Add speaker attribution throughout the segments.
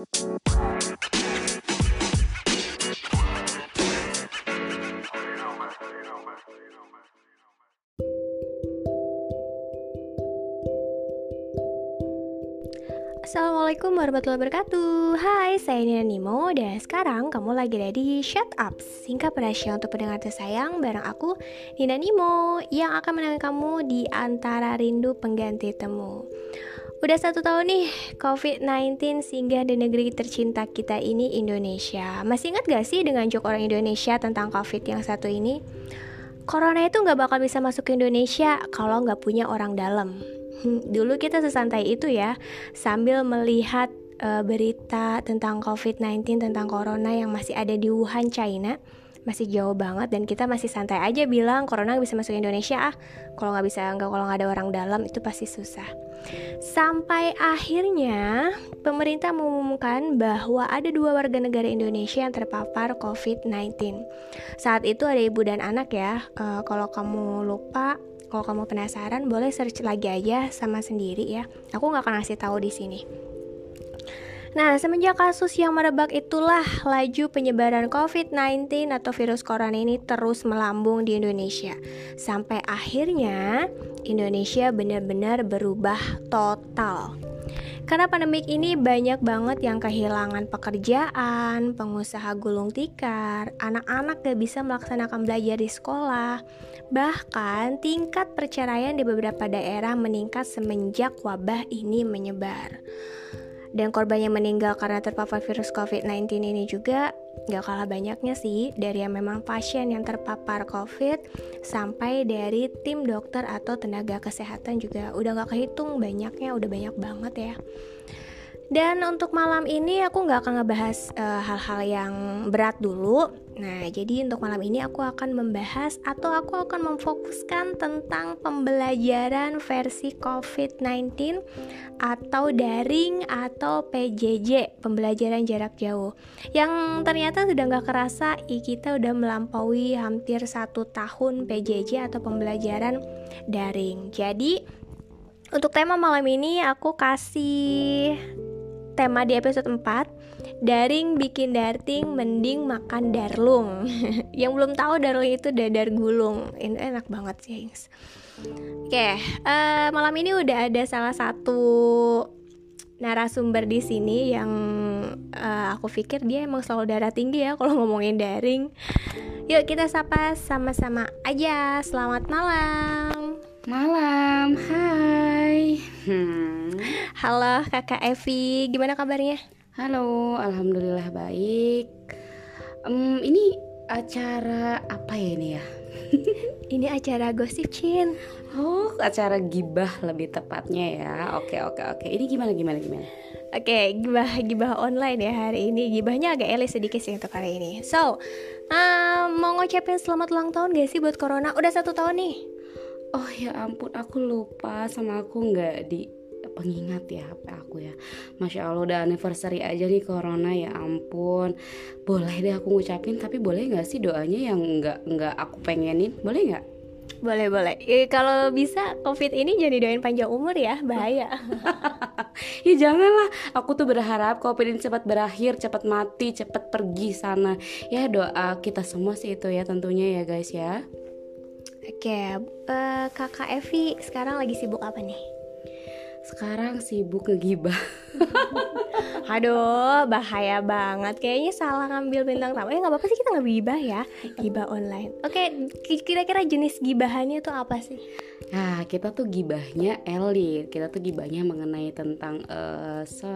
Speaker 1: Assalamualaikum warahmatullahi wabarakatuh. Hai, saya Nina Nimo Dan sekarang kamu lagi ada di Shut Up Singkat rahasia untuk pendengar tersayang Bareng aku, Nina Nimo Yang akan menemani kamu di antara rindu pengganti temu Udah satu tahun nih COVID-19 singgah di negeri tercinta kita ini Indonesia Masih ingat gak sih dengan joke orang Indonesia tentang COVID yang satu ini? Corona itu gak bakal bisa masuk ke Indonesia kalau gak punya orang dalam Dulu kita sesantai itu ya, sambil melihat uh, berita tentang COVID-19, tentang corona yang masih ada di Wuhan, China. Masih jauh banget dan kita masih santai aja bilang corona bisa masuk Indonesia ah. Kalau nggak bisa nggak kalau nggak ada orang dalam itu pasti susah. Sampai akhirnya pemerintah mengumumkan bahwa ada dua warga negara Indonesia yang terpapar COVID-19. Saat itu ada ibu dan anak ya. Uh, kalau kamu lupa kalau kamu penasaran, boleh search lagi aja sama sendiri ya. Aku nggak akan ngasih tahu di sini. Nah, semenjak kasus yang merebak itulah laju penyebaran COVID-19 atau virus corona ini terus melambung di Indonesia. Sampai akhirnya Indonesia benar-benar berubah total. Karena pandemik ini banyak banget yang kehilangan pekerjaan, pengusaha gulung tikar, anak-anak gak bisa melaksanakan belajar di sekolah. Bahkan tingkat perceraian di beberapa daerah meningkat semenjak wabah ini menyebar. Dan korban yang meninggal karena terpapar virus COVID-19 ini juga gak kalah banyaknya sih dari yang memang pasien yang terpapar COVID sampai dari tim dokter atau tenaga kesehatan juga udah gak kehitung banyaknya udah banyak banget ya dan untuk malam ini aku nggak akan ngebahas eh, hal-hal uh, yang berat dulu. Nah, jadi untuk malam ini aku akan membahas atau aku akan memfokuskan tentang pembelajaran versi COVID-19 atau daring atau PJJ, pembelajaran jarak jauh. Yang ternyata sudah nggak kerasa, kita udah melampaui hampir satu tahun PJJ atau pembelajaran daring. Jadi untuk tema malam ini aku kasih tema di episode 4 Daring bikin darting mending makan darlung Yang belum tahu darlung itu dadar gulung Ini enak banget sih Oke, okay, uh, eh, malam ini udah ada salah satu narasumber di sini yang uh, aku pikir dia emang selalu darah tinggi ya kalau ngomongin daring. Yuk kita sapa sama-sama aja. Selamat malam.
Speaker 2: Malam, hai.
Speaker 1: Hmm. Halo kakak Evi, gimana kabarnya?
Speaker 2: Halo, alhamdulillah baik. Um, ini acara apa ya ini ya?
Speaker 1: ini acara gosip Cin.
Speaker 2: Oh, acara gibah lebih tepatnya ya. Oke, oke, oke. Ini gimana gimana gimana?
Speaker 1: Oke, gibah gibah online ya hari ini. Gibahnya agak elis sedikit sih untuk hari ini. So, uh, mau ngucapin selamat ulang tahun gak sih buat Corona? Udah satu tahun nih
Speaker 2: oh ya ampun aku lupa sama aku nggak di pengingat ya HP aku ya. Masya Allah udah anniversary aja nih corona ya ampun. Boleh deh aku ngucapin tapi boleh nggak sih doanya yang nggak nggak aku pengenin? Boleh nggak?
Speaker 1: Boleh boleh. E, kalau bisa covid ini jadi doain panjang umur ya bahaya.
Speaker 2: Ya janganlah. Aku tuh berharap covid ini cepat berakhir cepat mati cepat pergi sana. Ya doa kita semua sih itu ya tentunya ya guys ya
Speaker 1: Oke, uh, kakak Evi sekarang lagi sibuk apa nih?
Speaker 2: Sekarang sibuk ngegibah
Speaker 1: Aduh, bahaya banget Kayaknya salah ngambil bintang tamu Eh nggak apa-apa sih kita nggak gibah ya Gibah online Oke, kira-kira jenis gibahannya tuh apa sih?
Speaker 2: Nah, kita tuh gibahnya elit. Kita tuh gibahnya mengenai tentang uh, se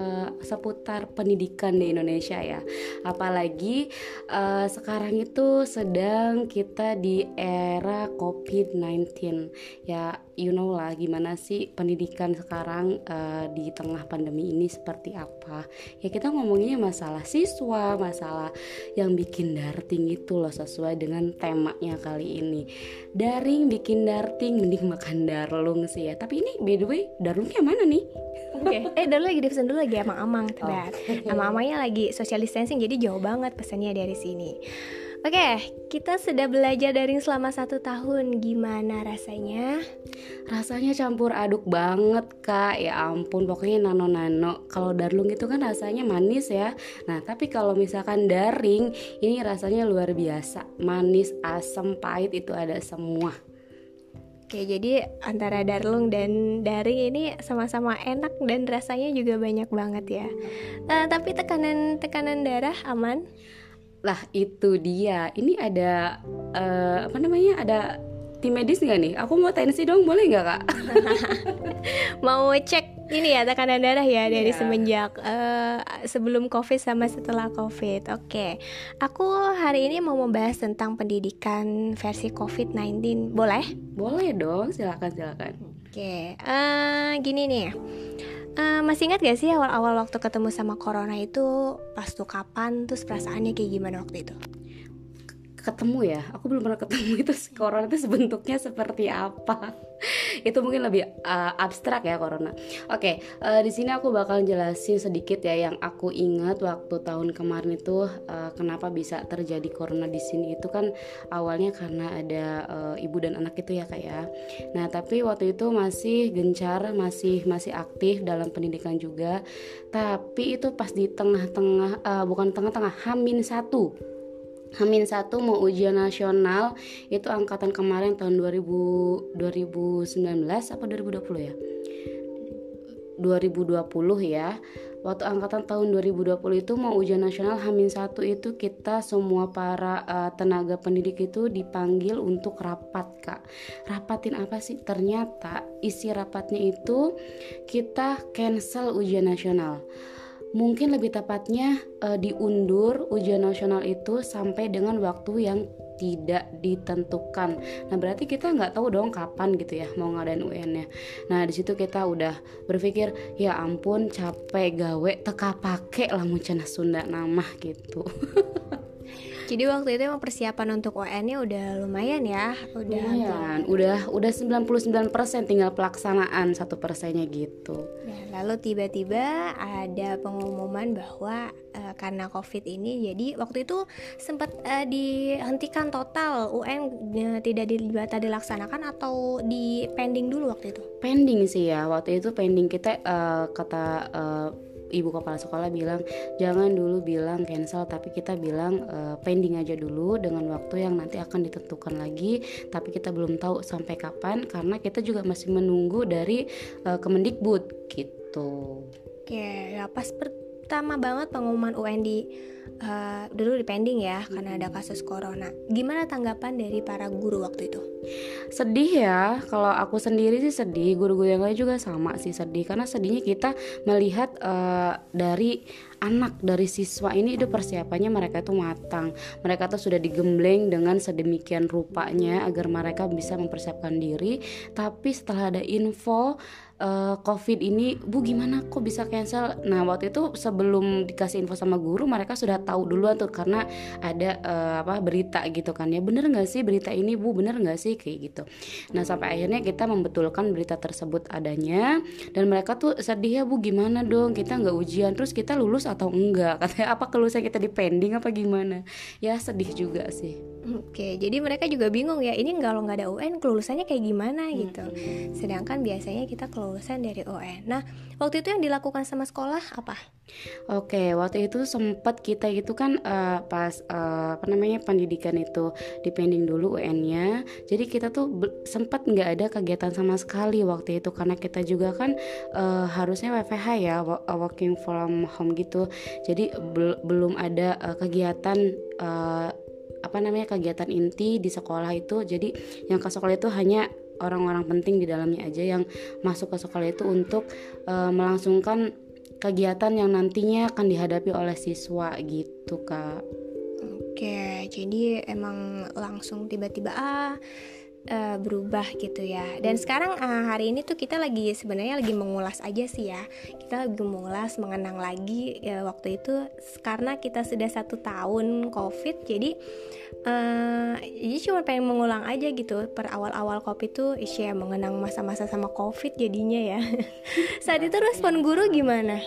Speaker 2: seputar pendidikan di Indonesia ya. Apalagi uh, sekarang itu sedang kita di era COVID-19. Ya, you know lah gimana sih pendidikan sekarang uh, di tengah pandemi ini seperti apa. Ya kita ngomongnya masalah siswa, masalah yang bikin darting itu loh sesuai dengan temanya kali ini. Daring bikin darting mending makan darlung sih ya tapi ini by the way darlungnya mana nih
Speaker 1: Oke, okay. eh darlung lagi dipesan dulu lagi amang-amang, oh. amang-amangnya lagi social distancing jadi jauh banget pesannya dari sini. Oke, kita sudah belajar daring selama satu tahun. Gimana rasanya?
Speaker 2: Rasanya campur aduk banget kak. Ya ampun, pokoknya nano-nano. Kalau darlung itu kan rasanya manis ya. Nah, tapi kalau misalkan daring, ini rasanya luar biasa. Manis, asam, pahit itu ada semua.
Speaker 1: Oke, jadi antara darlung dan daring ini sama-sama enak dan rasanya juga banyak banget ya. Uh, tapi tekanan tekanan darah aman?
Speaker 2: Lah itu dia. Ini ada uh, apa namanya? Ada tim medis nggak nih? Aku mau tensi dong, boleh nggak kak?
Speaker 1: mau cek ini ya tekanan darah ya dari yeah. semenjak uh, sebelum covid sama setelah covid. Oke, okay. aku hari ini mau membahas tentang pendidikan versi covid 19 Boleh?
Speaker 2: Boleh dong, silakan silakan.
Speaker 1: Oke, okay. uh, gini nih. Uh, masih ingat gak sih awal-awal waktu ketemu sama corona itu? Pas tuh kapan? Terus perasaannya kayak gimana waktu itu?
Speaker 2: ketemu ya? Aku belum pernah ketemu itu corona itu sebentuknya seperti apa itu mungkin lebih uh, abstrak ya corona. Oke okay, uh, eh, di sini aku bakal jelasin sedikit ya yang aku ingat waktu tahun kemarin itu uh, kenapa bisa terjadi corona di sini. Itu kan awalnya karena ada uh, ibu dan anak itu ya kak ya. Nah tapi waktu itu masih gencar masih masih aktif dalam pendidikan juga. Tapi itu pas di tengah-tengah uh, bukan tengah-tengah hamin satu Hamin satu mau ujian nasional itu angkatan kemarin tahun 2000 2019 apa 2020 ya? 2020 ya. Waktu angkatan tahun 2020 itu mau ujian nasional Hamin satu itu kita semua para uh, tenaga pendidik itu dipanggil untuk rapat kak. Rapatin apa sih? Ternyata isi rapatnya itu kita cancel ujian nasional mungkin lebih tepatnya uh, diundur ujian nasional itu sampai dengan waktu yang tidak ditentukan. Nah berarti kita nggak tahu dong kapan gitu ya mau ngadain UN-nya. Nah di situ kita udah berpikir ya ampun capek gawe teka pake lah muncana Sunda nama gitu.
Speaker 1: Jadi waktu itu emang persiapan untuk UN-nya udah lumayan ya,
Speaker 2: udah lumayan, udah udah 99% tinggal pelaksanaan satu persennya gitu.
Speaker 1: Nah, lalu tiba-tiba ada pengumuman bahwa uh, karena COVID ini, jadi waktu itu sempat uh, dihentikan total UN uh, tidak dibata dilaksanakan atau di pending dulu waktu itu?
Speaker 2: Pending sih ya, waktu itu pending kita uh, kata uh, ibu kepala sekolah bilang jangan dulu bilang cancel tapi kita bilang uh, pending aja dulu dengan waktu yang nanti akan ditentukan lagi tapi kita belum tahu sampai kapan karena kita juga masih menunggu dari uh, Kemendikbud gitu.
Speaker 1: Oke, ya pas pertama banget pengumuman UN di uh, dulu di pending ya karena ada kasus corona. Gimana tanggapan dari para guru waktu itu?
Speaker 2: Sedih ya, kalau aku sendiri sih sedih, guru-guru yang lain juga sama sih sedih karena sedihnya kita melihat uh, dari anak dari siswa ini itu persiapannya mereka tuh matang. Mereka tuh sudah digembleng dengan sedemikian rupanya agar mereka bisa mempersiapkan diri. Tapi setelah ada info uh, covid ini bu gimana? Kok bisa cancel? Nah waktu itu sebelum dikasih info sama guru mereka sudah tahu duluan tuh karena ada uh, apa berita gitu kan. Ya bener nggak sih berita ini bu? Bener nggak sih? Kayak gitu. Nah sampai akhirnya kita membetulkan berita tersebut adanya dan mereka tuh sedih ya bu gimana dong? Kita nggak ujian terus kita lulus atau enggak? Katanya apa kelulusan kita di pending apa gimana? Ya sedih juga sih.
Speaker 1: Oke, jadi mereka juga bingung ya. Ini kalau nggak ada UN, kelulusannya kayak gimana? Gitu. Sedangkan biasanya kita kelulusan dari UN. Nah, waktu itu yang dilakukan sama sekolah apa?
Speaker 2: Oke, waktu itu sempat kita itu kan uh, pas uh, apa namanya pendidikan itu dipending dulu UN-nya. Jadi kita tuh sempat nggak ada kegiatan sama sekali waktu itu karena kita juga kan uh, harusnya WFH ya, working from home gitu. Jadi belum ada uh, kegiatan uh, apa namanya kegiatan inti di sekolah itu jadi yang ke sekolah itu hanya orang-orang penting di dalamnya aja yang masuk ke sekolah itu untuk uh, melangsungkan kegiatan yang nantinya akan dihadapi oleh siswa gitu kak.
Speaker 1: Oke, jadi emang langsung tiba-tiba ah uh, berubah gitu ya. Dan sekarang uh, hari ini tuh kita lagi sebenarnya lagi mengulas aja sih ya. Kita lagi mengulas, mengenang lagi ya, waktu itu karena kita sudah satu tahun covid, jadi uh, jadi cuma pengen mengulang aja gitu per awal-awal covid tuh ya mengenang masa-masa sama covid jadinya ya. Saat itu respon guru gimana?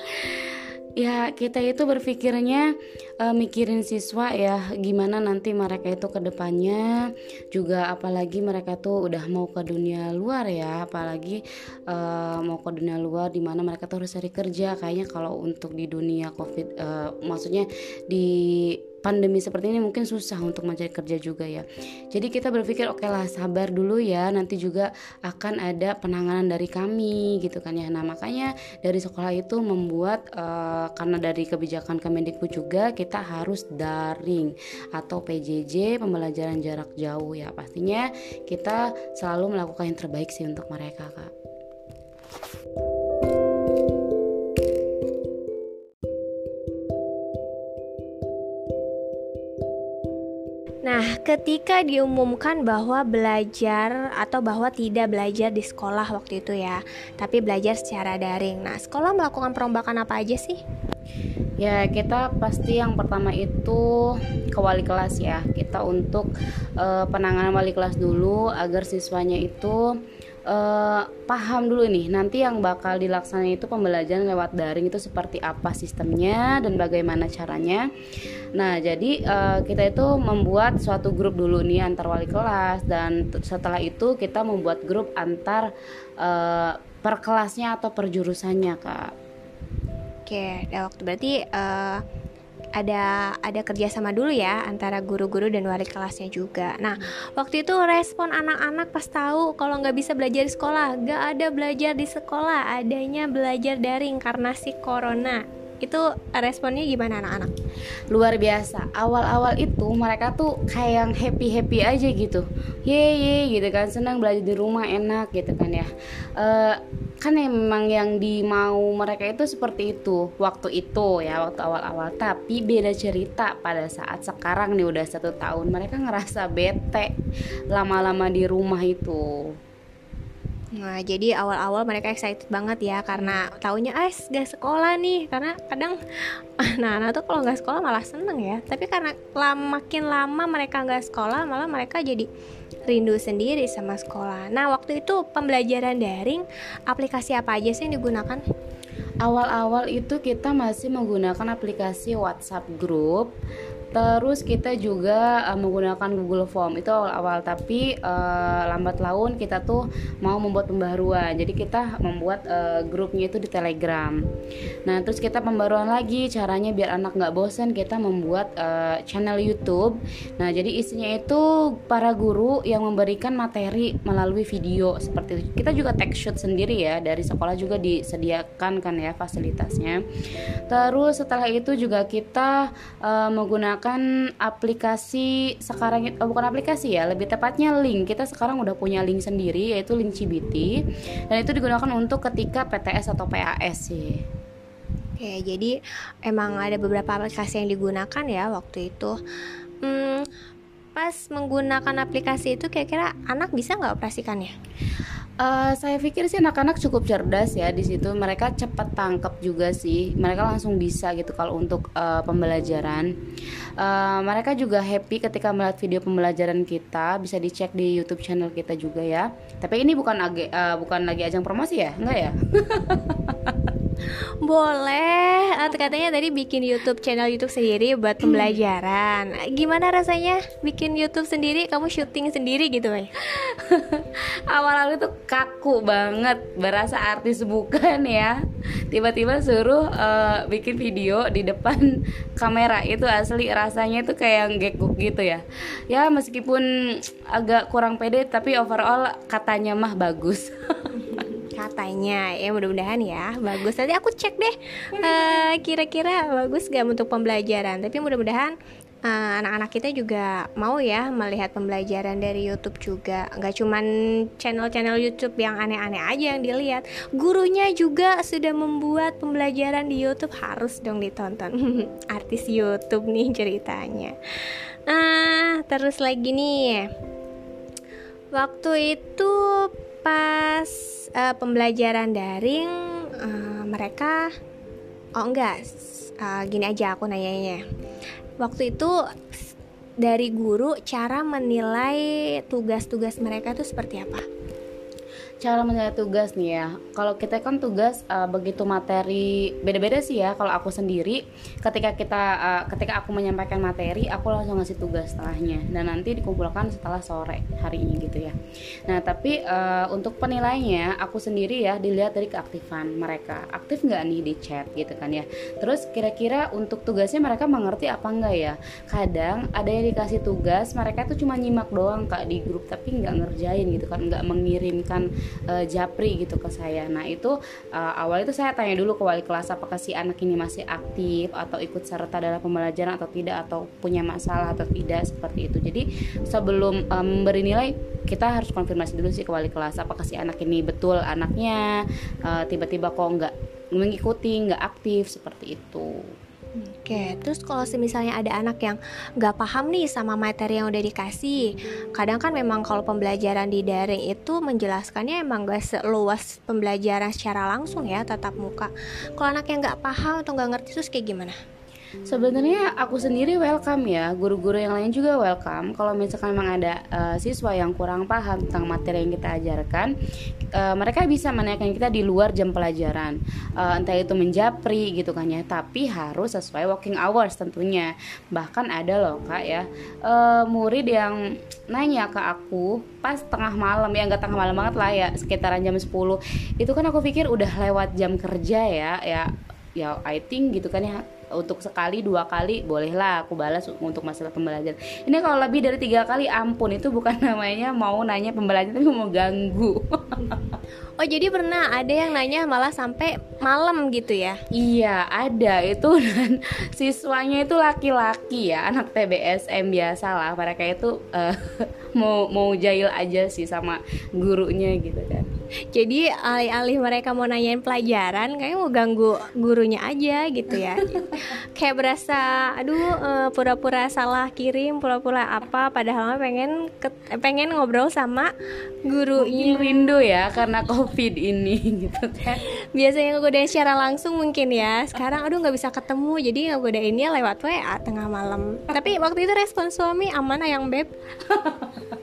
Speaker 2: Ya kita itu berpikirnya uh, mikirin siswa ya gimana nanti mereka itu ke depannya. Juga apalagi mereka tuh udah mau ke dunia luar ya apalagi uh, mau ke dunia luar di mana mereka tuh harus cari kerja. Kayaknya kalau untuk di dunia covid uh, maksudnya di pandemi seperti ini mungkin susah untuk mencari kerja juga ya. Jadi kita berpikir oke okay lah sabar dulu ya nanti juga akan ada penanganan dari kami gitu kan ya. Nah makanya dari sekolah itu membuat uh, karena dari kebijakan Kemendikbud juga kita harus daring atau PJJ pembelajaran jarak jauh ya. Pastinya kita selalu melakukan yang terbaik sih untuk mereka kak.
Speaker 1: Ketika diumumkan bahwa belajar atau bahwa tidak belajar di sekolah waktu itu ya, tapi belajar secara daring. Nah, sekolah melakukan perombakan apa aja sih?
Speaker 2: Ya, kita pasti yang pertama itu ke wali kelas ya. Kita untuk uh, penanganan wali kelas dulu agar siswanya itu uh, paham dulu nih nanti yang bakal dilaksanakan itu pembelajaran lewat daring itu seperti apa sistemnya dan bagaimana caranya. Nah jadi uh, kita itu membuat suatu grup dulu nih antar wali kelas dan setelah itu kita membuat grup antar uh, per kelasnya atau per jurusannya kak.
Speaker 1: Oke, okay, waktu berarti uh, ada ada kerjasama dulu ya antara guru-guru dan wali kelasnya juga. Nah waktu itu respon anak-anak pas tahu kalau nggak bisa belajar di sekolah, nggak ada belajar di sekolah, adanya belajar daring karena si corona itu responnya gimana anak-anak?
Speaker 2: Luar biasa. Awal-awal itu mereka tuh kayak yang happy happy aja gitu, ye ye gitu kan, senang belajar di rumah enak gitu kan ya. Uh, kan emang yang dimau mereka itu seperti itu waktu itu ya waktu awal-awal tapi beda cerita pada saat sekarang nih udah satu tahun mereka ngerasa bete lama-lama di rumah itu
Speaker 1: Nah, jadi awal-awal mereka excited banget ya karena taunya ah gak sekolah nih karena kadang nah anak tuh kalau nggak sekolah malah seneng ya tapi karena lama, makin lama mereka nggak sekolah malah mereka jadi rindu sendiri sama sekolah. Nah waktu itu pembelajaran daring aplikasi apa aja sih yang digunakan?
Speaker 2: Awal-awal itu kita masih menggunakan aplikasi WhatsApp Group Terus kita juga uh, menggunakan Google Form itu awal-awal tapi uh, lambat laun kita tuh mau membuat pembaruan. Jadi kita membuat uh, grupnya itu di Telegram. Nah terus kita pembaruan lagi caranya biar anak nggak bosan kita membuat uh, channel YouTube. Nah jadi isinya itu para guru yang memberikan materi melalui video seperti itu. Kita juga tech shoot sendiri ya dari sekolah juga disediakan kan ya fasilitasnya. Terus setelah itu juga kita uh, menggunakan menggunakan aplikasi sekarang oh, bukan aplikasi ya lebih tepatnya link kita sekarang udah punya link sendiri yaitu link Cibiti dan itu digunakan untuk ketika PTS atau PAS sih
Speaker 1: Oke, jadi emang ada beberapa aplikasi yang digunakan ya waktu itu. Hmm, pas menggunakan aplikasi itu kira-kira anak bisa nggak operasikannya?
Speaker 2: Uh, saya pikir sih anak-anak cukup cerdas ya di situ. Mereka cepat tangkap juga sih. Mereka langsung bisa gitu kalau untuk uh, pembelajaran. Uh, mereka juga happy ketika melihat video pembelajaran kita. Bisa dicek di YouTube channel kita juga ya. Tapi ini bukan uh, bukan lagi ajang promosi ya, enggak ya?
Speaker 1: Boleh. Uh, katanya tadi bikin YouTube channel YouTube sendiri buat pembelajaran. Gimana rasanya bikin YouTube sendiri? Kamu syuting sendiri gitu, ya?
Speaker 2: Awal-awal itu kaku banget, berasa artis bukan ya. Tiba-tiba suruh uh, bikin video di depan kamera itu asli rasanya itu kayak gekuk gitu ya. Ya meskipun agak kurang pede tapi overall katanya mah bagus.
Speaker 1: katanya ya mudah-mudahan ya. Bagus. Nanti aku cek deh uh, kira-kira bagus gak untuk pembelajaran. Tapi mudah-mudahan uh, anak-anak kita juga mau ya melihat pembelajaran dari YouTube juga. Nggak cuman channel-channel YouTube yang aneh-aneh aja yang dilihat. Gurunya juga sudah membuat pembelajaran di YouTube. Harus dong ditonton. Artis YouTube nih ceritanya. Ah terus lagi nih. Waktu itu pas uh, pembelajaran daring uh, mereka oh enggak. Uh, gini aja aku nanyanya. Waktu itu dari guru cara menilai tugas-tugas mereka itu seperti apa
Speaker 2: cara menilai tugas nih ya. Kalau kita kan tugas uh, begitu materi beda-beda sih ya. Kalau aku sendiri ketika kita uh, ketika aku menyampaikan materi aku langsung ngasih tugas setelahnya dan nanti dikumpulkan setelah sore hari ini gitu ya. Nah tapi uh, untuk penilainya aku sendiri ya dilihat dari keaktifan mereka. Aktif nggak nih di chat gitu kan ya. Terus kira-kira untuk tugasnya mereka mengerti apa enggak ya? Kadang ada yang dikasih tugas mereka tuh cuma nyimak doang kak di grup tapi nggak ngerjain gitu kan. Nggak mengirimkan uh, japri gitu ke saya. Nah itu uh, awal itu saya tanya dulu ke wali kelas apakah si anak ini masih aktif atau ikut serta dalam pembelajaran atau tidak atau punya masalah atau tidak seperti itu. Jadi sebelum um, memberi nilai kita harus konfirmasi dulu sih ke wali kelas apakah si anak ini betul anaknya uh, tiba-tiba kok nggak mengikuti nggak aktif seperti itu
Speaker 1: Oke, terus kalau misalnya ada anak yang nggak paham nih sama materi yang udah dikasih, kadang kan memang kalau pembelajaran di daring itu menjelaskannya emang gak seluas pembelajaran secara langsung ya tatap muka. Kalau anak yang nggak paham atau nggak ngerti terus kayak gimana?
Speaker 2: Sebenarnya aku sendiri welcome ya, guru-guru yang lain juga welcome. Kalau misalkan memang ada uh, siswa yang kurang paham tentang materi yang kita ajarkan, uh, mereka bisa menanyakan kita di luar jam pelajaran, uh, entah itu menjapri gitu kan ya. Tapi harus sesuai working hours tentunya. Bahkan ada loh kak ya, uh, murid yang nanya ke aku pas tengah malam ya nggak tengah malam banget lah ya sekitaran jam 10 itu kan aku pikir udah lewat jam kerja ya ya ya I think gitu kan ya untuk sekali dua kali bolehlah aku balas untuk masalah pembelajaran ini kalau lebih dari tiga kali ampun itu bukan namanya mau nanya pembelajaran tapi mau ganggu
Speaker 1: Oh jadi pernah ada yang nanya malah sampai malam gitu ya?
Speaker 2: Iya ada itu dan siswanya itu laki-laki ya anak TBSM biasa lah mereka itu uh, mau mau jahil aja sih sama gurunya gitu kan.
Speaker 1: Jadi alih-alih mereka mau nanyain pelajaran kayak mau ganggu gurunya aja gitu ya. kayak berasa aduh uh, pura-pura salah kirim pura-pura apa. Padahal pengen pengen ngobrol sama gurunya.
Speaker 2: Rindu ya karena covid ini gitu kan.
Speaker 1: Biasanya ngegodain secara langsung mungkin ya. Sekarang aduh nggak bisa ketemu jadi ngegodainnya lewat WA tengah malam. Tapi waktu itu respon suami aman ayang beb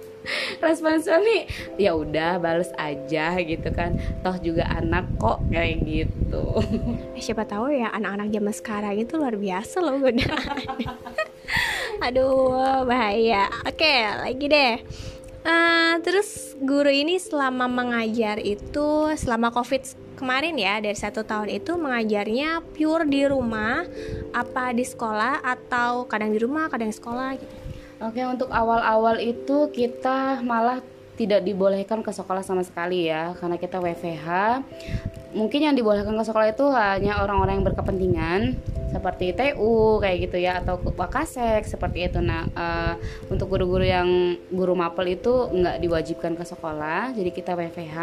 Speaker 2: respon suami ya udah bales aja gitu kan. Toh juga anak kok kayak gitu.
Speaker 1: Eh, siapa tahu ya anak-anak zaman sekarang itu luar biasa loh godaan aduh bahaya. Oke lagi deh. Uh, terus guru ini selama mengajar itu selama covid kemarin ya dari satu tahun itu mengajarnya pure di rumah apa di sekolah atau kadang di rumah kadang di sekolah gitu.
Speaker 2: Oke untuk awal-awal itu kita malah tidak dibolehkan ke sekolah sama sekali ya karena kita WFH mungkin yang dibolehkan ke sekolah itu hanya orang-orang yang berkepentingan seperti TU kayak gitu ya atau Wakasek seperti itu. Nah uh, untuk guru-guru yang guru mapel itu nggak diwajibkan ke sekolah, jadi kita WFH.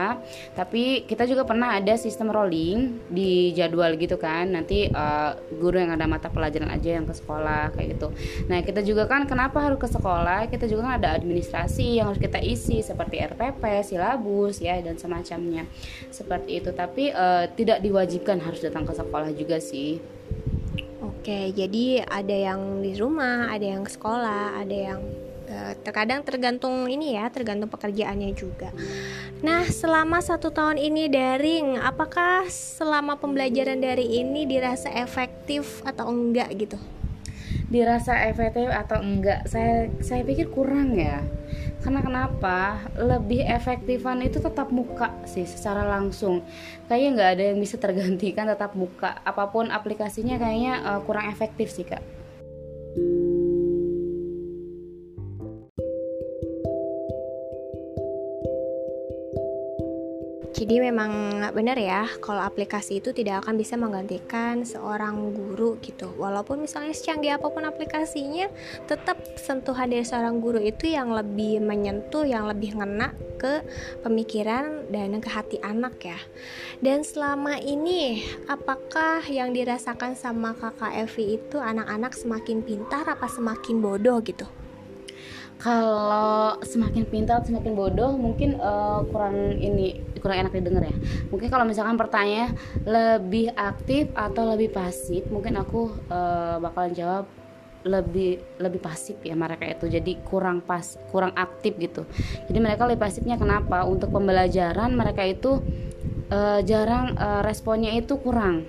Speaker 2: Tapi kita juga pernah ada sistem rolling di jadwal gitu kan. Nanti uh, guru yang ada mata pelajaran aja yang ke sekolah kayak gitu. Nah kita juga kan kenapa harus ke sekolah? Kita juga kan ada administrasi yang harus kita isi seperti RPP, silabus ya dan semacamnya seperti itu. Tapi uh, tidak diwajibkan harus datang ke sekolah juga sih.
Speaker 1: Oke, jadi ada yang di rumah, ada yang sekolah, ada yang uh, terkadang tergantung ini ya, tergantung pekerjaannya juga. Nah, selama satu tahun ini daring, apakah selama pembelajaran dari ini dirasa efektif atau enggak gitu?
Speaker 2: Dirasa efektif atau enggak? Saya saya pikir kurang ya karena kenapa? Lebih efektifan itu tetap muka sih secara langsung. Kayaknya nggak ada yang bisa tergantikan tetap muka. Apa pun aplikasinya kayaknya uh, kurang efektif sih kak
Speaker 1: Jadi memang benar ya kalau aplikasi itu tidak akan bisa menggantikan seorang guru gitu. Walaupun misalnya secanggih apa pun aplikasinya, tetap sentuhan dari seorang guru itu yang lebih menyentuh, yang lebih ngena ke pemikiran dan ke hati anak ya. Dan selama ini apakah yang dirasakan sama kakak Evi itu anak-anak semakin pintar apa semakin bodoh gitu?
Speaker 2: Kalau semakin pintar semakin bodoh mungkin uh, kurang ini kurang enak didengar ya. Mungkin kalau misalkan pertanyaan lebih aktif atau lebih pasif mungkin aku uh, bakalan jawab lebih lebih pasif ya mereka itu. Jadi kurang pas kurang aktif gitu. Jadi mereka lebih pasifnya kenapa? Untuk pembelajaran mereka itu uh, jarang uh, responnya itu kurang.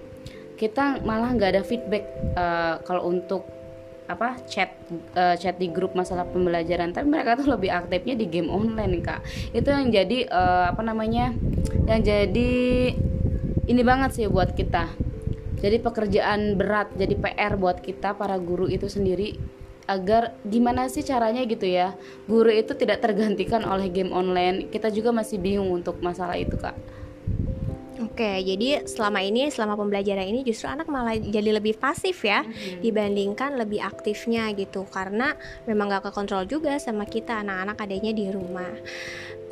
Speaker 2: Kita malah nggak ada feedback uh, kalau untuk apa chat uh, chat di grup masalah pembelajaran. Tapi mereka tuh lebih aktifnya di game online kak. Itu yang jadi uh, apa namanya yang jadi ini banget sih buat kita. Jadi pekerjaan berat jadi PR buat kita para guru itu sendiri agar gimana sih caranya gitu ya guru itu tidak tergantikan oleh game online. Kita juga masih bingung untuk masalah itu kak
Speaker 1: Oke, jadi selama ini, selama pembelajaran ini justru anak malah jadi lebih pasif ya mm-hmm. dibandingkan lebih aktifnya gitu, karena memang gak kekontrol juga sama kita anak-anak adanya di rumah.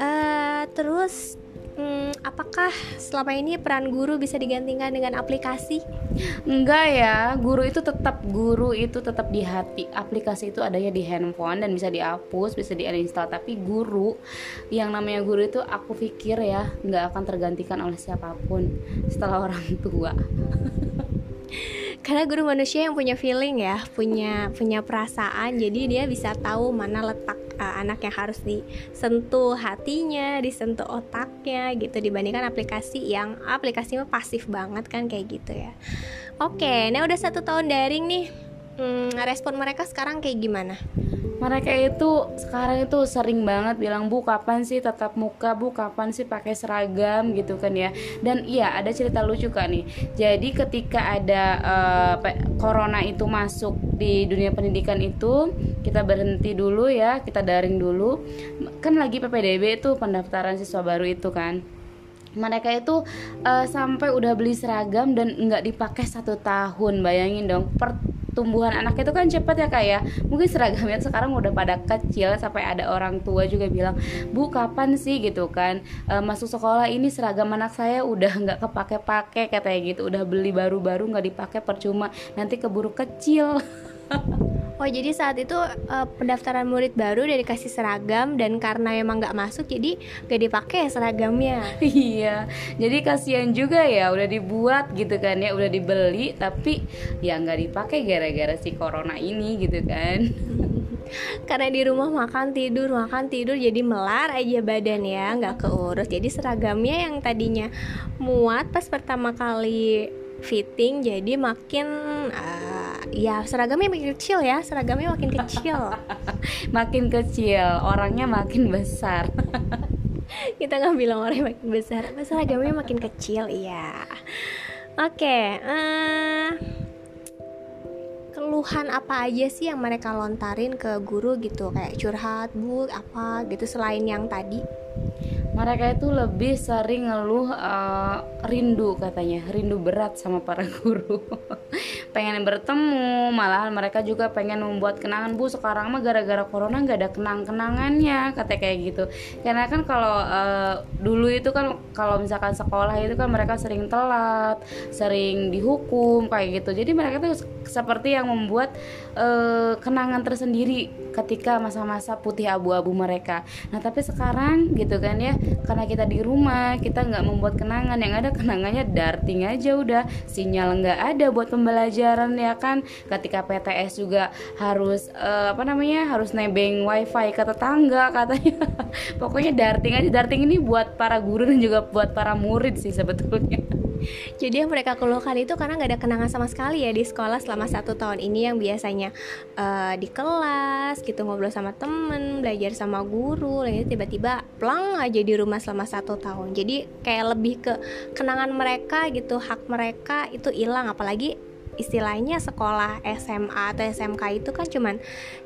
Speaker 1: Uh, terus Hmm, apakah selama ini peran guru bisa digantikan dengan aplikasi?
Speaker 2: Enggak ya, guru itu tetap guru itu tetap di hati. Aplikasi itu adanya di handphone dan bisa dihapus, bisa diinstal. Tapi guru, yang namanya guru itu aku pikir ya nggak akan tergantikan oleh siapa pun setelah orang tua.
Speaker 1: karena guru manusia yang punya feeling ya punya punya perasaan jadi dia bisa tahu mana letak uh, anak yang harus disentuh hatinya disentuh otaknya gitu dibandingkan aplikasi yang aplikasinya pasif banget kan kayak gitu ya. Oke nah udah satu tahun daring nih. Hmm, respon mereka sekarang kayak gimana
Speaker 2: mereka itu sekarang itu sering banget bilang bu kapan sih tatap muka? Bu kapan sih pakai seragam? Gitu kan ya. Dan iya ada cerita lucu kan nih. Jadi ketika ada uh, corona itu masuk di dunia pendidikan itu kita berhenti dulu ya kita daring dulu. Kan lagi ppdb itu pendaftaran siswa baru itu kan. Mereka itu uh, sampai udah beli seragam dan nggak dipakai satu tahun bayangin dong. Per tumbuhan anak itu kan cepat ya kak ya. Mungkin seragamnya sekarang udah pada kecil sampai ada orang tua juga bilang bu kapan sih? gitu kan. E, masuk sekolah ini seragam anak saya udah nggak kepake-pake katanya gitu. Udah beli baru-baru nggak dipakai percuma. Nanti keburu kecil
Speaker 1: Oh jadi saat itu uh, pendaftaran murid baru udah dikasih seragam dan karena emang nggak masuk jadi gak dipakai seragamnya.
Speaker 2: iya, jadi kasihan juga ya udah dibuat gitu kan ya udah dibeli tapi ya nggak dipakai gara-gara si corona ini gitu kan.
Speaker 1: karena di rumah makan tidur makan tidur jadi melar aja badan ya nggak keurus jadi seragamnya yang tadinya muat pas pertama kali fitting jadi makin uh, ya seragamnya makin kecil ya seragamnya makin kecil.
Speaker 2: Makin kecil orangnya makin besar.
Speaker 1: Kita nggak bilang orangnya makin besar seragamnya makin kecil iya. Oke okay, uh, eh, keluhan apa aja sih yang mereka lontarin ke guru gitu? Kayak curhat bu apa gitu selain yang tadi?
Speaker 2: Mereka itu lebih sering ngeluh uh, rindu katanya rindu berat sama para guru. Pengen bertemu malahan mereka juga pengen membuat kenangan. Bu sekarang mah gara-gara corona nggak ada kenang-kenangannya kata kayak gitu. Karena kan kalau uh, dulu itu kan kalau misalkan sekolah itu kan mereka sering telat sering dihukum kayak gitu. Jadi mereka tuh seperti yang membuat uh, kenangan tersendiri ketika masa-masa putih abu-abu mereka. Nah tapi sekarang gitu kan ya karena kita di rumah kita nggak membuat kenangan yang ada kenangannya darting aja udah sinyal nggak ada buat pembelajaran ya kan? Ketika PTS juga harus uh, apa namanya harus nebeng wifi ke tetangga katanya. Pokoknya darting aja darting ini buat para guru dan juga buat para murid sih sebetulnya
Speaker 1: jadi yang mereka keluhkan itu karena nggak ada kenangan sama sekali ya di sekolah selama satu tahun ini yang biasanya uh, di kelas gitu ngobrol sama temen belajar sama guru lalu tiba-tiba plang aja di rumah selama satu tahun. Jadi kayak lebih ke kenangan mereka gitu hak mereka itu hilang. Apalagi istilahnya sekolah SMA atau SMK itu kan cuman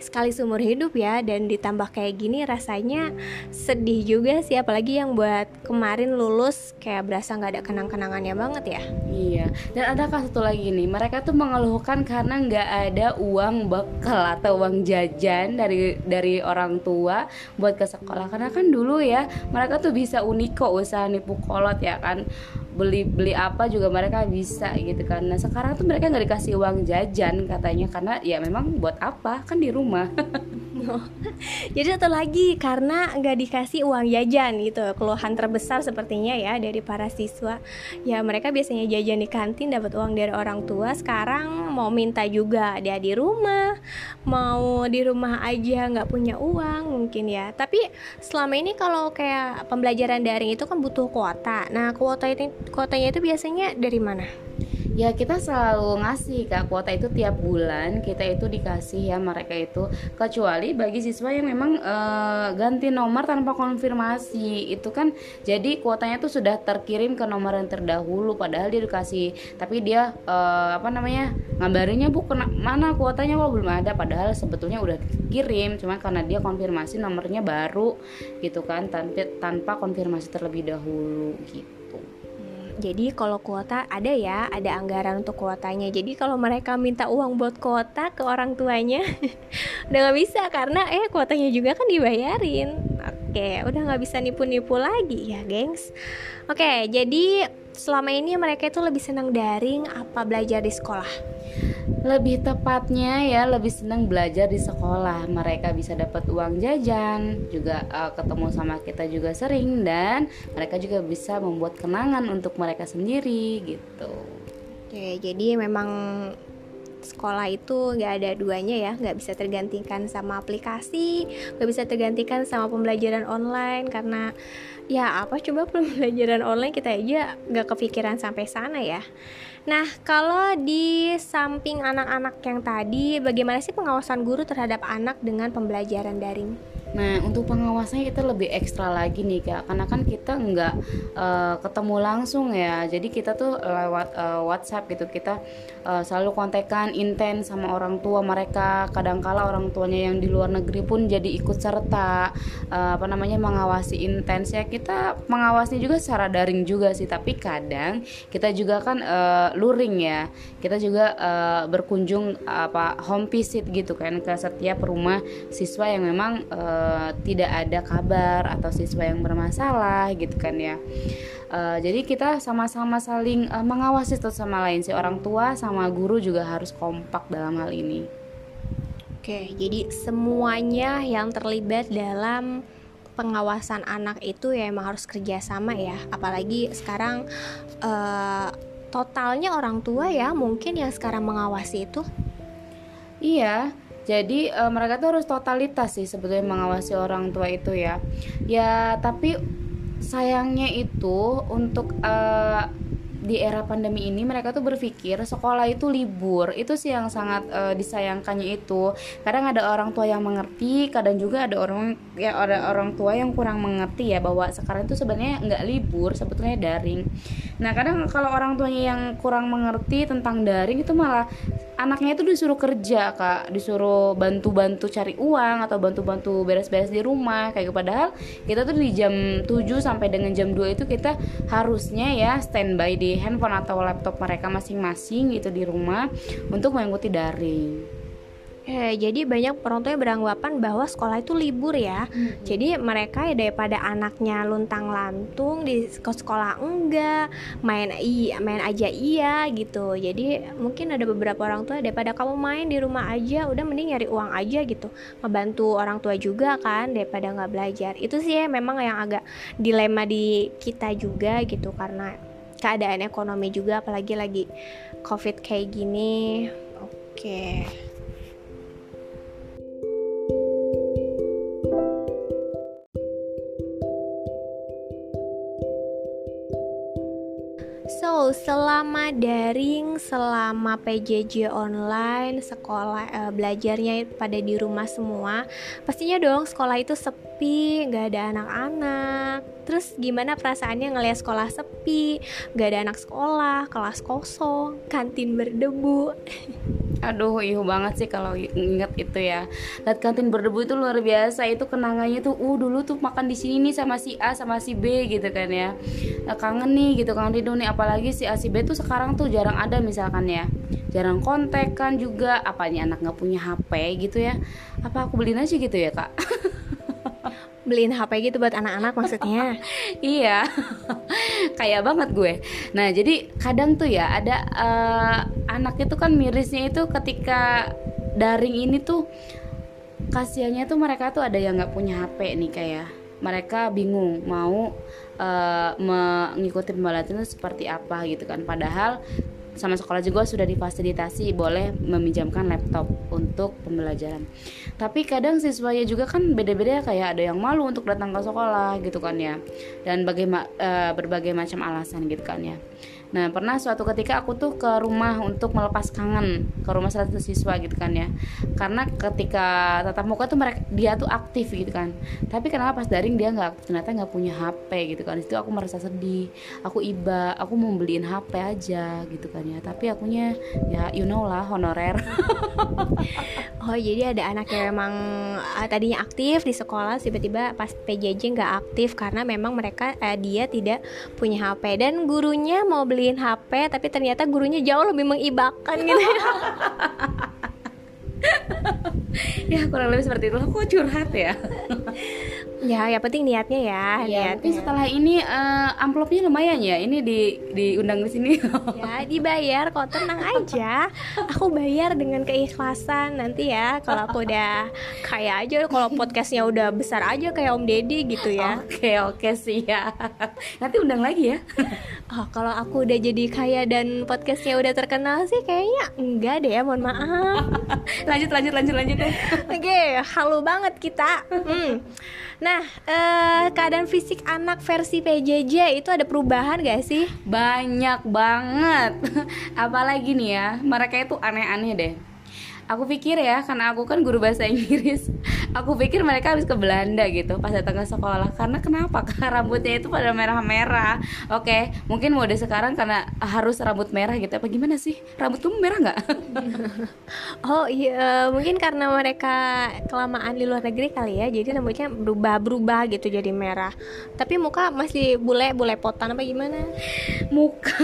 Speaker 1: sekali seumur hidup ya dan ditambah kayak gini rasanya sedih juga sih apalagi yang buat kemarin lulus kayak berasa nggak ada kenang-kenangannya banget ya.
Speaker 2: Iya dan ada satu lagi nih mereka tuh mengeluhkan karena nggak ada uang bekal atau uang jajan dari dari orang tua buat ke sekolah. Karena kan dulu ya mereka tuh bisa uniko usaha nipu kolot ya kan beli beli apa juga mereka bisa gitu nah sekarang tuh mereka nggak dikasih uang jajan katanya karena ya memang buat apa? Kan di rumah
Speaker 1: Jadi satu lagi karena nggak dikasih uang jajan gitu keluhan terbesar sepertinya ya dari para siswa. Ya mereka biasanya jajan di kantin dapat uang dari orang tua. Sekarang mau minta juga dia di rumah mau di rumah aja nggak punya uang mungkin ya. Tapi selama ini kalau kayak pembelajaran daring itu kan butuh kuota. Nah kuota itu kuotanya itu biasanya dari mana?
Speaker 2: Ya kita selalu ngasih kak. Kuota itu tiap bulan kita itu dikasih ya mereka itu. Kecuali bagi siswa yang memang e, ganti nomor tanpa konfirmasi. Itu kan jadi kuotanya tuh sudah terkirim ke nomor yang terdahulu padahal dia dikasih. Tapi dia e, apa namanya ngabarinnya bu kena, mana kuotanya? Kok belum ada? Padahal sebetulnya udah kirim cuma karena dia konfirmasi nomornya baru gitu kan tanpa tanpa konfirmasi terlebih dahulu gitu
Speaker 1: jadi kalau kuota ada ya, ada anggaran untuk kuotanya. Jadi kalau mereka minta uang buat kuota ke orang tuanya, udah nggak bisa karena eh kuotanya juga kan dibayarin. Oke, udah nggak bisa nipu-nipu lagi ya, gengs. Oke, jadi selama ini mereka itu lebih senang daring apa belajar di sekolah?
Speaker 2: lebih tepatnya ya lebih senang belajar di sekolah mereka bisa dapat uang jajan juga uh, ketemu sama kita juga sering dan mereka juga bisa membuat kenangan untuk mereka sendiri gitu
Speaker 1: Oke jadi memang sekolah itu nggak ada duanya ya nggak bisa tergantikan sama aplikasi nggak bisa tergantikan sama pembelajaran online karena ya apa coba pembelajaran online kita aja nggak kepikiran sampai sana ya Nah, kalau di samping anak-anak yang tadi, bagaimana sih pengawasan guru terhadap anak dengan pembelajaran daring?
Speaker 2: Nah untuk pengawasannya kita lebih ekstra lagi nih kak, karena kan kita nggak uh, ketemu langsung ya, jadi kita tuh lewat uh, WhatsApp gitu. Kita uh, selalu kontekan intens sama orang tua mereka. Kadangkala orang tuanya yang di luar negeri pun jadi ikut serta uh, apa namanya mengawasi intens ya. Kita mengawasi juga secara daring juga sih, tapi kadang kita juga kan uh, luring ya, kita juga uh, berkunjung apa home visit gitu kan ke setiap rumah siswa yang memang uh, Eh, tidak ada kabar atau siswa yang bermasalah gitu kan ya. Uh, jadi kita sama-sama saling uh, mengawasi satu sama lain. Si orang tua sama guru juga harus kompak dalam hal ini.
Speaker 1: Oke jadi semuanya yang terlibat dalam pengawasan anak itu ya emang harus kerjasama ya. Apalagi sekarang uh, totalnya orang tua ya mungkin yang sekarang mengawasi itu.
Speaker 2: Iya jadi uh, mereka tuh harus totalitas sih sebetulnya mengawasi orang tua itu ya. Ya tapi sayangnya itu untuk uh, di era pandemi ini mereka tuh berpikir sekolah itu libur. Itu sih yang sangat uh, disayangkannya itu. Kadang ada orang tua yang mengerti kadang juga ada orang ya ada orang tua yang kurang mengerti ya bahwa sekarang itu sebenarnya nggak libur sebetulnya daring. Nah kadang kalau orang tuanya yang kurang mengerti tentang daring itu malah anaknya itu disuruh kerja kak. Disuruh bantu-bantu cari uang atau bantu-bantu beres-beres di rumah kayak gitu. padahal kita tuh di jam 7 sampai dengan jam 2 itu kita harusnya ya standby di handphone atau laptop mereka masing-masing gitu di rumah untuk mengikuti daring
Speaker 1: Eh, jadi banyak orang tua yang beranggapan bahwa sekolah itu libur ya. Hmm. Jadi mereka ya daripada anaknya luntang lantung di sekolah enggak, main iya, main aja iya gitu. Jadi mungkin ada beberapa orang tua daripada kamu main di rumah aja, udah mending nyari uang aja gitu. Ngebantu orang tua juga kan daripada nggak belajar. Itu sih ya memang yang agak dilema di kita juga gitu karena keadaan ekonomi juga apalagi lagi covid kayak gini. Oke. Okay. So, selama daring, selama PJJ online, sekolah uh, belajarnya pada di rumah semua, pastinya dong sekolah itu sepi, nggak ada anak-anak. Terus gimana perasaannya ngelihat sekolah sepi, nggak ada anak sekolah, kelas kosong, kantin berdebu?
Speaker 2: aduh ihu banget sih kalau inget itu ya. Lihat kantin berdebu itu luar biasa. Itu kenangannya tuh uh dulu tuh makan di sini nih sama si A sama si B gitu kan ya. Nah, kangen nih gitu kan Rido nih. Apalagi si A si B tuh sekarang tuh jarang ada misalkan ya. Jarang kontak kan juga. Apanya anak nggak punya HP gitu ya. Apa aku beliin aja gitu ya kak
Speaker 1: beliin HP gitu buat anak-anak maksudnya.
Speaker 2: Iya. Kayak banget gue. Nah jadi kadang tuh ya ada uh, anak itu kan mirisnya itu ketika daring ini tuh kasihannya tuh mereka tuh ada yang nggak punya HP nih kayak mereka bingung mau uh, mengikuti pembelajaran itu seperti apa gitu kan. Padahal sama sekolah juga sudah difasilitasi boleh meminjamkan laptop untuk pembelajaran. Tapi kadang siswanya juga kan beda-beda kayak ada yang malu untuk datang ke sekolah gitu kan ya. Dan bagaimana uh, berbagai macam alasan gitu kan ya. Nah, pernah suatu ketika aku tuh ke rumah untuk melepas kangen ke rumah salah satu siswa gitu kan ya. Karena ketika tatap muka tuh mereka dia tuh aktif gitu kan. Tapi kenapa pas daring dia nggak ternyata nggak punya HP gitu kan. Itu aku merasa sedih. Aku iba, aku mau beliin HP aja gitu kan ya. Tapi akunya ya you know lah honorer.
Speaker 1: oh, jadi ada anak yang memang uh, tadinya aktif di sekolah tiba-tiba pas PJJ nggak aktif karena memang mereka uh, dia tidak punya HP dan gurunya mau beli beliin HP tapi ternyata gurunya jauh lebih mengibakan gitu
Speaker 2: ya kurang lebih seperti itu. Kok curhat ya.
Speaker 1: Ya ya penting niatnya ya,
Speaker 2: ya tapi setelah ini uh, amplopnya lumayan ya. Ini di diundang di sini.
Speaker 1: Ya dibayar kok tenang aja. Aku bayar dengan keikhlasan nanti ya. Kalau aku udah kaya aja kalau podcastnya udah besar aja kayak Om Deddy gitu ya.
Speaker 2: Oke oke sih ya nanti undang lagi ya.
Speaker 1: Oh kalau aku udah jadi kaya dan podcastnya udah terkenal sih kayaknya enggak deh ya mohon maaf.
Speaker 2: Lanjut lanjut lanjut lanjut
Speaker 1: oke okay, halu banget kita hmm. Nah, eh, keadaan fisik anak versi PJJ itu ada perubahan gak sih?
Speaker 2: Banyak banget. Apalagi nih ya, mereka itu aneh-aneh deh aku pikir ya karena aku kan guru bahasa Inggris aku pikir mereka habis ke Belanda gitu pas datang ke sekolah. Karena kenapa? Karena rambutnya itu pada merah-merah. Oke mungkin mode sekarang karena harus rambut merah gitu. Apa gimana sih? Rambut kamu merah nggak?
Speaker 1: Oh iya mungkin karena mereka kelamaan di luar negeri kali ya jadi rambutnya berubah-berubah gitu jadi merah. Tapi muka masih bule bule potan apa gimana?
Speaker 2: Muka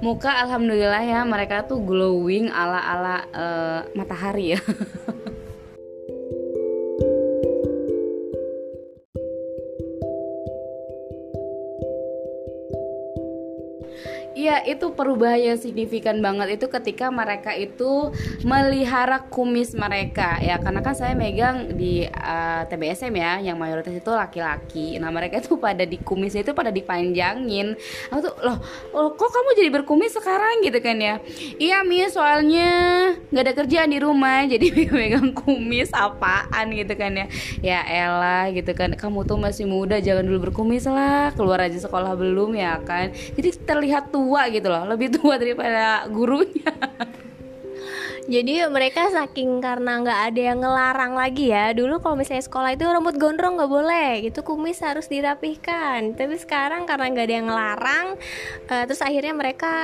Speaker 2: muka alhamdulillah ya mereka tuh glowing ala ala uh, matahari ya Iya itu perubahan yang signifikan banget itu ketika mereka itu melihara kumis mereka. Ya karena kan saya megang di uh, eh, TBSM ya yang mayoritas itu laki-laki. Nah mereka itu pada di kumisnya itu pada dipanjangin. Aku tuh loh, loh kok kamu jadi berkumis sekarang? Gitu kan ya. Iya mi soalnya nggak ada kerjaan di rumah jadi megang kumis apaan? Gitu kan ya. Ya elah gitu kan. Kamu tuh masih muda jangan dulu berkumis lah keluar aja sekolah belum ya kan. Jadi terlihat tuh tua gitu loh. Lebih tua daripada gurunya
Speaker 1: jadi mereka saking karena nggak ada yang ngelarang lagi ya dulu kalau misalnya sekolah itu rambut gondrong nggak boleh gitu. Kumis harus dirapihkan. Tapi sekarang karena nggak ada yang ngelarang uh, terus akhirnya mereka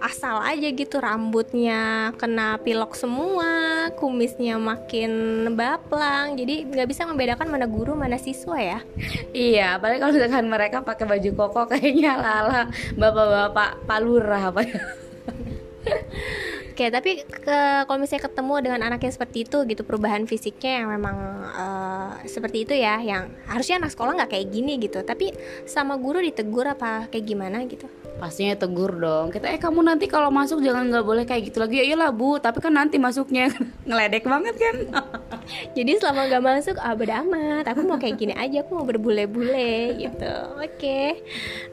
Speaker 1: asal aja gitu rambutnya kena pilok semua kumisnya makin baplang. Jadi nggak bisa membedakan mana guru mana siswa ya.
Speaker 2: Iya apalagi kalau misalkan mereka pakai baju koko kayaknya lala bapak-bapak palurah apa
Speaker 1: Oke, tapi ke kalau misalnya ketemu dengan anak yang seperti itu gitu perubahan fisiknya yang memang uh, seperti itu ya, yang harusnya anak sekolah nggak kayak gini gitu, tapi sama guru ditegur apa kayak gimana gitu?
Speaker 2: Pastinya tegur dong. Kita eh kamu nanti kalau masuk jangan nggak boleh kayak gitu lagi. Ya iyalah bu tapi kan nanti masuknya. Ngeledek banget kan?
Speaker 1: Jadi selama nggak masuk ah beda amat. Aku mau kayak gini aja aku mau berbule-bule gitu. Oke. Okay.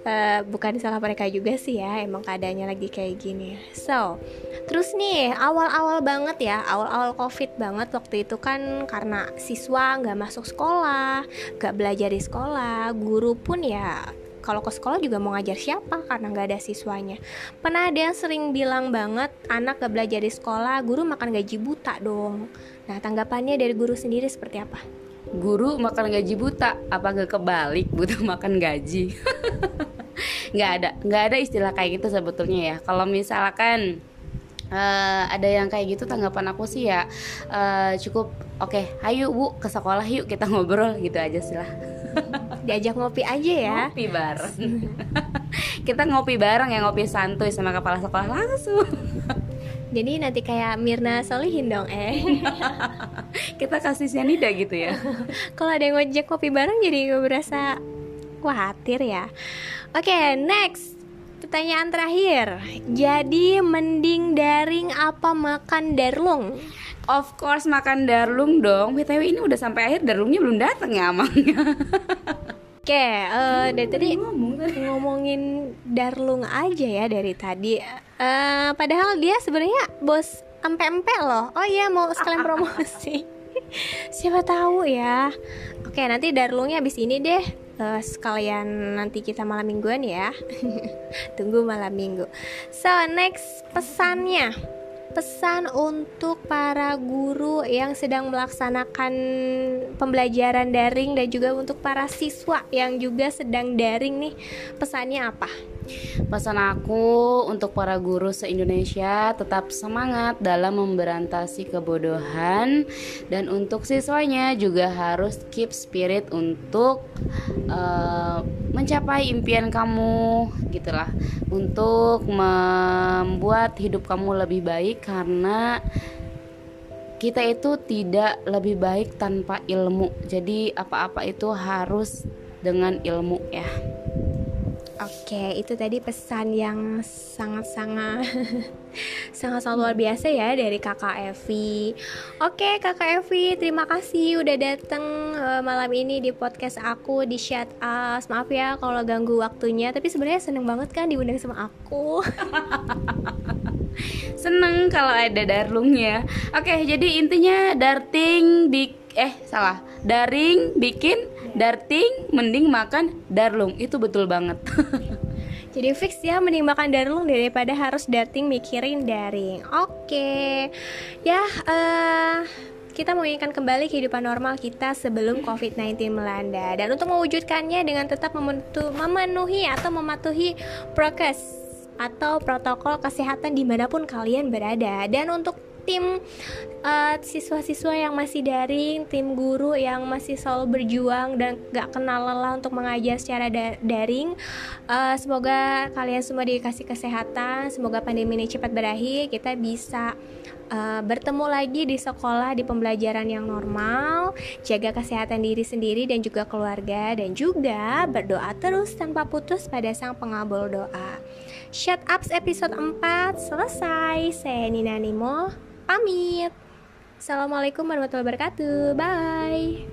Speaker 1: uh, eh, bukan salah mereka juga sih ya emang keadaannya lagi kayak gini. So terus nih awal-awal banget ya awal-awal covid banget waktu itu kan karena siswa nggak masuk sekolah nggak belajar di sekolah guru pun ya kalau ke sekolah juga mau ngajar siapa karena nggak ada siswanya? Pernah ada yang sering bilang banget anak gak belajar di sekolah guru makan gaji buta dong. Nah tanggapannya dari guru sendiri seperti apa?
Speaker 2: Guru makan gaji buta apa gak kebalik buta makan gaji? Nggak ada nggak ada istilah kayak gitu sebetulnya ya. Kalau misalkan uh, ada yang kayak gitu tanggapan aku sih ya uh, cukup oke okay, ayo bu ke sekolah yuk kita ngobrol gitu aja sih lah
Speaker 1: diajak ngopi aja ya.
Speaker 2: Ngopi bareng. Kita ngopi bareng ya ngopi santuy sama kepala sekolah langsung.
Speaker 1: Jadi nanti kayak Mirna Solihin dong eh.
Speaker 2: Kita kasih sianida gitu ya.
Speaker 1: Kalau ada yang ngojek kopi bareng jadi gue berasa khawatir ya. Oke okay, next. Pertanyaan terakhir. Jadi mending daring apa makan darlung
Speaker 2: Of course makan darlung dong. BTW ini udah sampai akhir darlungnya belum datang ya, Amangnya.
Speaker 1: Oke, uh, dari tadi ngomongin Darlung aja ya dari tadi. Uh, padahal dia sebenarnya bos empe-empe loh. Oh iya mau sekalian promosi. Siapa tahu ya. Oke, nanti Darlungnya habis ini deh. Uh, sekalian nanti kita malam mingguan ya. Tunggu malam minggu. So, next pesannya pesan untuk para guru yang sedang melaksanakan pembelajaran daring dan juga untuk para siswa yang juga sedang daring nih pesannya apa?
Speaker 2: Pesan aku untuk para guru se-Indonesia tetap semangat dalam memberantasi kebodohan dan untuk siswanya juga harus keep spirit untuk uh, mencapai impian kamu gitulah untuk membuat hidup kamu lebih baik karena kita itu tidak lebih baik tanpa ilmu. Jadi apa-apa itu harus dengan ilmu ya.
Speaker 1: Oke, itu tadi pesan yang sangat-sangat sangat-sangat luar biasa ya dari Kakak Evi. Oke, Kakak Evi, terima kasih udah datang uh, malam ini di podcast aku di Chat Us. Maaf ya kalau ganggu waktunya, tapi sebenarnya seneng banget kan diundang sama aku.
Speaker 2: seneng kalau ada darlungnya. Oke, jadi intinya darting di eh salah daring bikin darting mending makan darlung itu betul banget
Speaker 1: Jadi fix ya mending makan darlung daripada harus dating mikirin daring. Oke. Okay. Ya uh, kita menginginkan kembali kehidupan normal kita sebelum COVID-19 melanda dan untuk mewujudkannya dengan tetap memenuhi atau mematuhi prokes atau protokol kesehatan di mana pun kalian berada dan untuk tim uh, siswa-siswa yang masih daring, tim guru yang masih selalu berjuang dan gak kenal lelah untuk mengajar secara da daring. Uh, semoga kalian semua dikasih kesehatan, semoga pandemi ini cepat berakhir, kita bisa uh, bertemu lagi di sekolah di pembelajaran yang normal, jaga kesehatan diri sendiri dan juga keluarga dan juga berdoa terus tanpa putus pada Sang Pengabul doa. Shut Ups episode 4 selesai. Saya Nina Nimo pamit. Assalamualaikum warahmatullahi wabarakatuh. Bye.